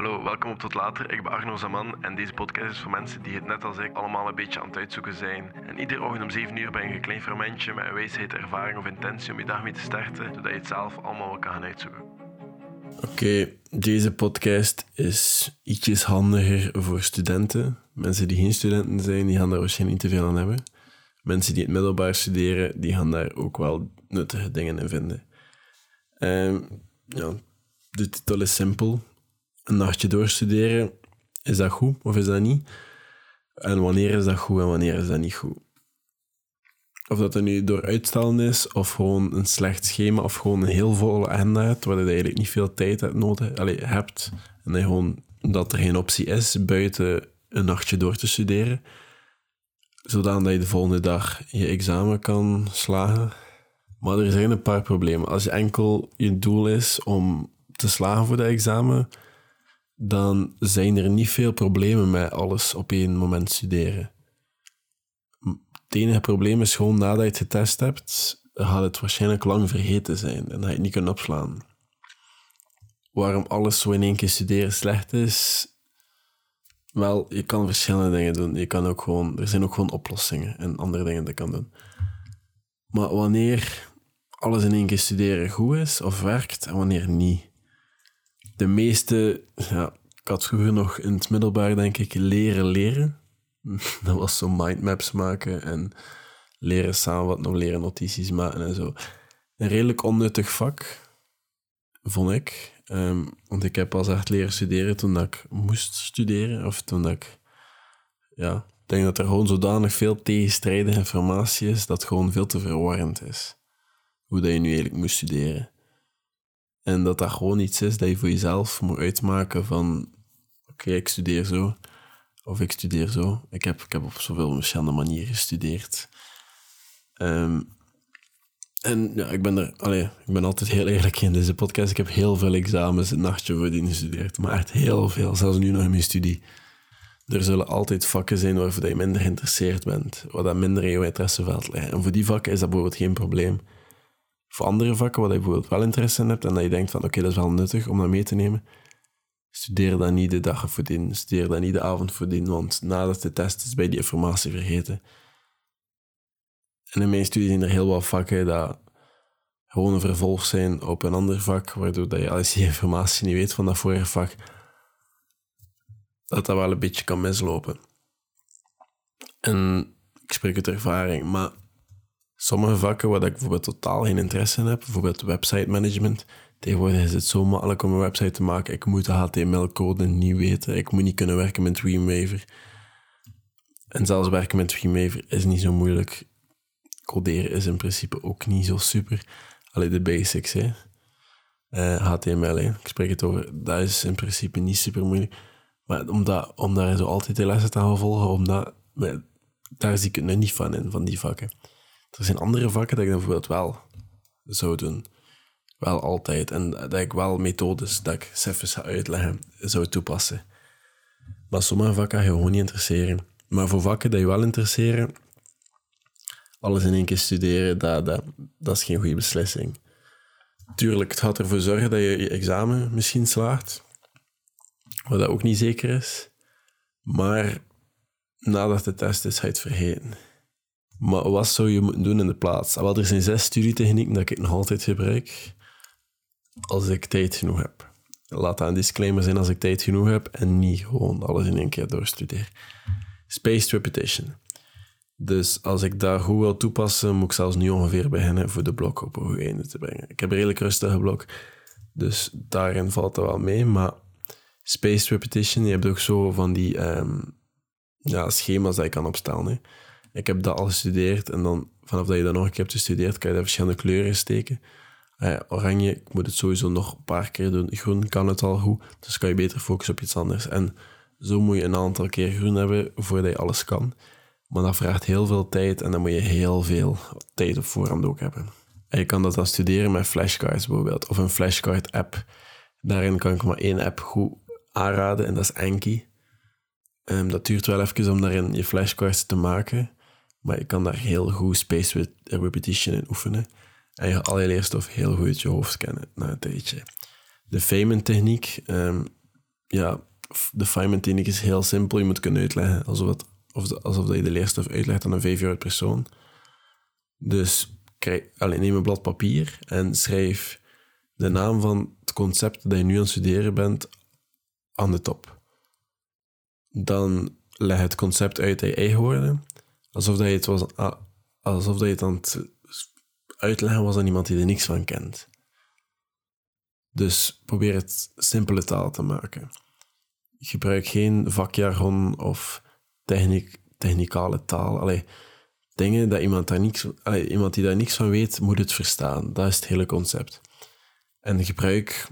Hallo, welkom op Tot Later. Ik ben Arno Zaman en deze podcast is voor mensen die het net als ik allemaal een beetje aan het uitzoeken zijn. En iedere ochtend om 7 uur ben je een klein fermentje met een wijsheid, ervaring of intentie om je dag mee te starten, zodat je het zelf allemaal wel kan gaan uitzoeken. Oké, deze podcast is ietsjes handiger voor studenten. Mensen die geen studenten zijn, die gaan daar waarschijnlijk niet te veel aan hebben. Mensen die het middelbaar studeren, die gaan daar ook wel nuttige dingen in vinden. Ehm, ja, de titel is simpel. Een nachtje doorstuderen, is dat goed of is dat niet? En wanneer is dat goed en wanneer is dat niet goed? Of dat er nu door uitstellen is, of gewoon een slecht schema, of gewoon een heel volle agenda hebt, waar je eigenlijk niet veel tijd hebt, nodig, allez, hebt. En dat, gewoon, dat er geen optie is buiten een nachtje door te studeren, zodat je de volgende dag je examen kan slagen. Maar er zijn een paar problemen. Als je enkel je doel is om te slagen voor dat examen, dan zijn er niet veel problemen met alles op één moment studeren. Het enige probleem is gewoon nadat je het getest hebt, gaat het waarschijnlijk lang vergeten zijn en dat je het niet kunt opslaan. Waarom alles zo in één keer studeren slecht is, wel, je kan verschillende dingen doen. Je kan ook gewoon, er zijn ook gewoon oplossingen en andere dingen die je kan doen. Maar wanneer alles in één keer studeren goed is of werkt en wanneer niet. De meeste, ja, ik had vroeger nog in het middelbaar, denk ik, leren leren. Dat was zo mindmaps maken en leren samenvatten of leren notities maken en zo. Een redelijk onnuttig vak, vond ik. Ehm, want ik heb pas echt leren studeren toen dat ik moest studeren. Of toen dat ik... Ja, denk dat er gewoon zodanig veel tegenstrijdige informatie is dat het gewoon veel te verwarrend is. Hoe dat je nu eigenlijk moet studeren. En dat dat gewoon iets is dat je voor jezelf moet uitmaken van... Oké, ik studeer zo. Of ik studeer zo. Ik heb, ik heb op zoveel verschillende manieren gestudeerd. Ehm, en ja, ik ben er... Allee, ik ben altijd heel eerlijk in deze podcast. Ik heb heel veel examens een nachtje voordien gestudeerd. Maar echt heel veel. Zelfs nu nog in mijn studie. Er zullen altijd vakken zijn waarvoor je minder geïnteresseerd bent. Waar dat minder in je interesseveld ligt. En voor die vakken is dat bijvoorbeeld geen probleem. Voor andere vakken waar je bijvoorbeeld wel interesse in hebt en dat je denkt van oké, dat is wel nuttig om dat mee te nemen, studeer dan niet de dag voordien, studeer dan niet de avond voordien, want nadat de test is, bij die informatie vergeten. En in mijn studie zijn er heel wat vakken dat gewoon een vervolg zijn op een ander vak, waardoor dat je als je informatie niet weet van dat vorige vak, dat dat wel een beetje kan mislopen. En ik spreek uit ervaring, maar sommige vakken waar ik bijvoorbeeld totaal geen interesse in heb, bijvoorbeeld website management, tegenwoordig is het zo makkelijk om een website te maken. Ik moet de HTML-code niet weten, ik moet niet kunnen werken met Dreamweaver. En zelfs werken met Dreamweaver is niet zo moeilijk. Coderen is in principe ook niet zo super. Alleen de basics, hè. HTML, hè. ik spreek het over, dat is in principe niet super moeilijk. Maar om, dat, om daar zo altijd de lessen te gaan volgen, omdat, daar zie ik het niet van in, van die vakken. Er zijn andere vakken dat ik dan bijvoorbeeld wel zou doen. Wel altijd. En dat ik wel methodes dat ik even ga uitleggen zou toepassen. Maar sommige vakken ga je gewoon niet interesseren. Maar voor vakken die je wel interesseren, alles in één keer studeren, dat, dat, dat is geen goede beslissing. Tuurlijk, het gaat ervoor zorgen dat je je examen misschien slaagt. Wat dat ook niet zeker is. Maar nadat de test is, ga je het vergeten. Maar wat zou je moeten doen in de plaats? Wel, er zijn zes studietechnieken dat ik nog altijd gebruik als ik tijd genoeg heb. Laat dat een disclaimer zijn als ik tijd genoeg heb en niet gewoon alles in één keer doorstudeer. Spaced repetition. Dus als ik daar goed wil toepassen, moet ik zelfs nu ongeveer beginnen voor de blok op een goed einde te brengen. Ik heb een redelijk rustige blok, dus daarin valt het wel mee. Maar spaced repetition, je hebt ook zo van die um, ja, schema's dat je kan opstellen. Hè. Ik heb dat al gestudeerd en dan vanaf dat je dat nog een keer hebt gestudeerd, kan je daar verschillende kleuren steken. Uh, oranje, ik moet het sowieso nog een paar keer doen. Groen kan het al goed, dus kan je beter focussen op iets anders. En zo moet je een aantal keer groen hebben voordat je alles kan. Maar dat vraagt heel veel tijd en dan moet je heel veel tijd op voorhand ook hebben. En je kan dat dan studeren met flashcards bijvoorbeeld, of een flashcard app. Daarin kan ik maar één app goed aanraden en dat is Anki. Um, dat duurt wel even om daarin je flashcards te maken. Maar je kan daar heel goed spaced repetition in oefenen. En je al je leerstof heel goed uit je hoofd kennen na een tijdje. De Feynman-techniek, um, ja, de Feynman techniek is heel simpel. Je moet kunnen uitleggen alsof, het, of alsof je de leerstof uitlegt aan een vijfjarig persoon. Dus krijg, alleen neem een blad papier en schrijf de naam van het concept dat je nu aan het studeren bent aan de top. Dan leg het concept uit in eigen woorden, alsof dat je het, was, alsof dat je het aan het uitleggen was aan iemand die er niks van kent. Dus probeer het simpele taal te maken. Gebruik geen vakjargon of techniek, technicale taal. Allee, dingen dat iemand, daar niks, iemand die daar niks van weet, moet het verstaan. Dat is het hele concept. En gebruik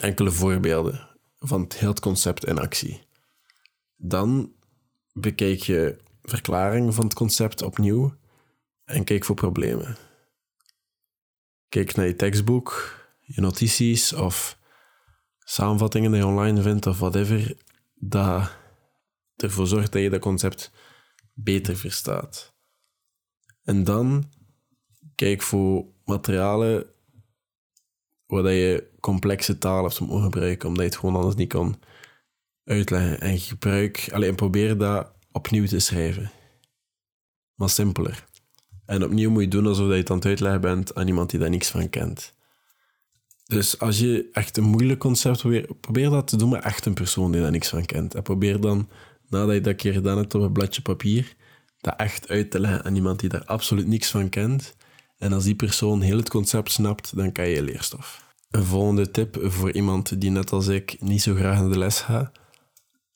enkele voorbeelden van het hele concept in actie. Dan bekijk je verklaring van het concept opnieuw en kijk voor problemen. Kijk naar je tekstboek, je notities of samenvattingen die je online vindt of whatever, dat ervoor zorgt dat je dat concept beter verstaat. En dan kijk voor materialen waar je complexe taal hebt om gebruiken, omdat je het gewoon anders niet kan uitleggen. En gebruik, alleen probeer dat opnieuw te schrijven. Maar simpeler. En opnieuw moet je doen alsof je het aan het uitleggen bent aan iemand die daar niks van kent. Dus als je echt een moeilijk concept probeert, probeer dat te doen met echt een persoon die daar niks van kent. En probeer dan, nadat je dat keer gedaan hebt op een bladje papier, dat echt uit te leggen aan iemand die daar absoluut niks van kent. En als die persoon heel het concept snapt, dan kan je leerstof. Een volgende tip voor iemand die net als ik niet zo graag naar de les gaat.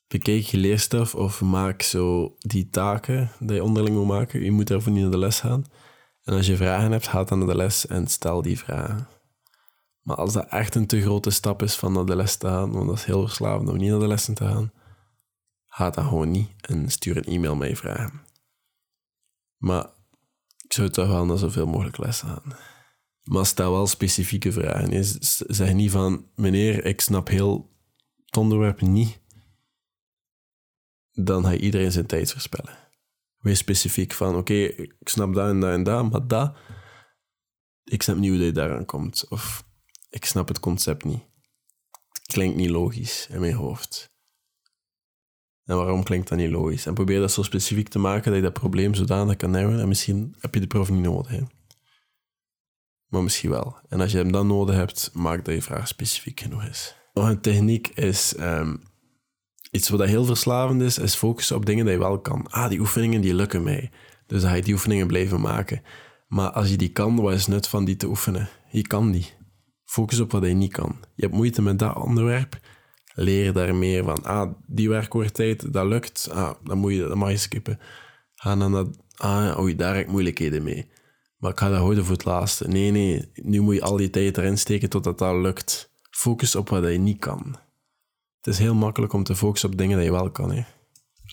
Bekijk je leerstof of maak zo die taken die je onderling moet maken. Je moet daarvoor niet naar de les gaan. En als je vragen hebt, ga dan naar de les en stel die vragen. Maar als dat echt een te grote stap is van naar de les te gaan, want dat is heel verslavend om niet naar de lessen te gaan, ga dan gewoon niet en stuur een e-mail met je vragen. Maar ik zou toch wel naar zoveel mogelijk lessen gaan. Maar stel wel specifieke vragen. Zeg niet van, meneer, ik snap heel het onderwerp niet. Dan ga je iedereen zijn tijd verspillen. Wees specifiek van, oké, ik snap dat en dat en dat, maar dat, ik snap niet hoe je daaraan komt. Of ik snap het concept niet. Het klinkt niet logisch in mijn hoofd. En waarom klinkt dat niet logisch? En probeer dat zo specifiek te maken dat je dat probleem zodanig kan hebben. En misschien heb je de proef niet nodig. Maar misschien wel. En als je hem dan nodig hebt, maak dat je vraag specifiek genoeg is. Nog een techniek is um, iets wat heel verslavend is, is focussen op dingen die je wel kan. Ah, die oefeningen die lukken mij. Dus dan ga je die oefeningen blijven maken. Maar als je die kan, wat is het nut van die te oefenen? Je kan die. Focus op wat je niet kan. Je hebt moeite met dat onderwerp. Leer daar meer van. Ah, die werkwoordtijd, dat lukt. Ah, dan, moet je, dan mag je skippen. Ga dan dat... Ah, oei, daar heb ik moeilijkheden mee. Maar ik ga dat houden voor het laatste. Nee, nee. Nu moet je al die tijd erin steken totdat dat lukt. Focus op wat je niet kan. Het is heel makkelijk om te focussen op dingen die je wel kan. Hè.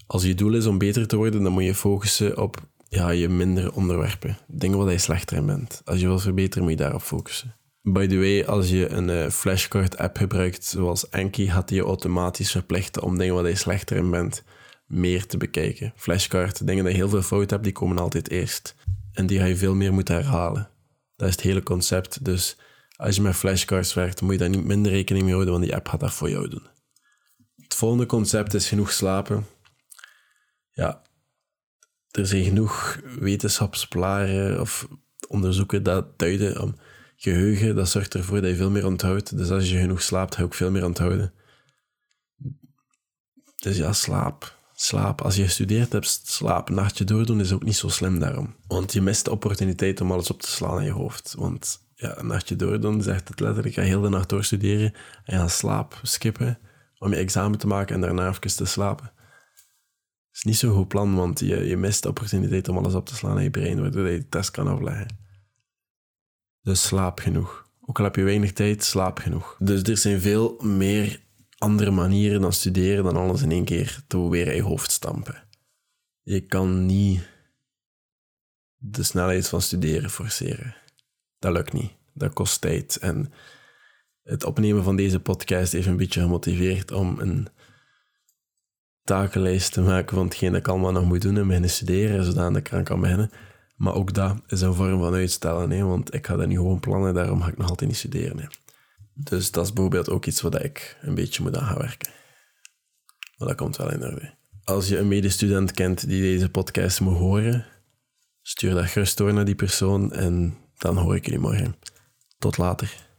Als je doel is om beter te worden, dan moet je focussen op ja, je mindere onderwerpen. Dingen waar je slechter in bent. Als je wilt verbeteren, moet je daarop focussen. By the way, als je een uh, flashcard-app gebruikt, zoals Enki, gaat die je automatisch verplichten om dingen waar je slechter in bent, meer te bekijken. Flashcard, dingen die heel veel fout hebt, die komen altijd eerst. En die ga je veel meer moeten herhalen. Dat is het hele concept. Dus als je met flashcards werkt, moet je daar niet minder rekening mee houden, want die app gaat dat voor jou doen. Het volgende concept is genoeg slapen. Ja, er zijn genoeg wetenschapsplaren of onderzoeken dat duiden om geheugen, dat zorgt ervoor dat je veel meer onthoudt. Dus als je genoeg slaapt, ga je ook veel meer onthouden. Dus ja, slaap. Slaap. Als je gestudeerd hebt, slaap. Een nachtje doordoen is ook niet zo slim daarom. Want je mist de opportuniteit om alles op te slaan in je hoofd. Want ja, een nachtje doordoen zegt het letterlijk, ga heel de nacht doorstuderen en ga slaap skippen om je examen te maken en daarna even te slapen. Dat is niet zo'n goed plan, want je, je mist de opportuniteit om alles op te slaan in je brein, waardoor je de test kan afleggen. Dus slaap genoeg. Ook al heb je weinig tijd, slaap genoeg. Dus er zijn veel meer andere manieren dan studeren dan alles in één keer te proberen in je hoofd stampen. Je kan niet de snelheid van studeren forceren. Dat lukt niet. Dat kost tijd. En het opnemen van deze podcast heeft een beetje gemotiveerd om een takenlijst te maken van hetgeen dat ik allemaal nog moet doen en beginnen studeren, zodat ik eraan kan beginnen. Maar ook dat is een vorm van uitstellen, hè, want ik ga dat niet gewoon plannen, daarom ga ik nog altijd niet studeren. Hè. Dus dat is bijvoorbeeld ook iets waar ik een beetje moet aan gaan werken. Maar dat komt wel in orde. Als je een medestudent kent die deze podcast moet horen, stuur dat gerust door naar die persoon en dan hoor ik jullie morgen. Tot later.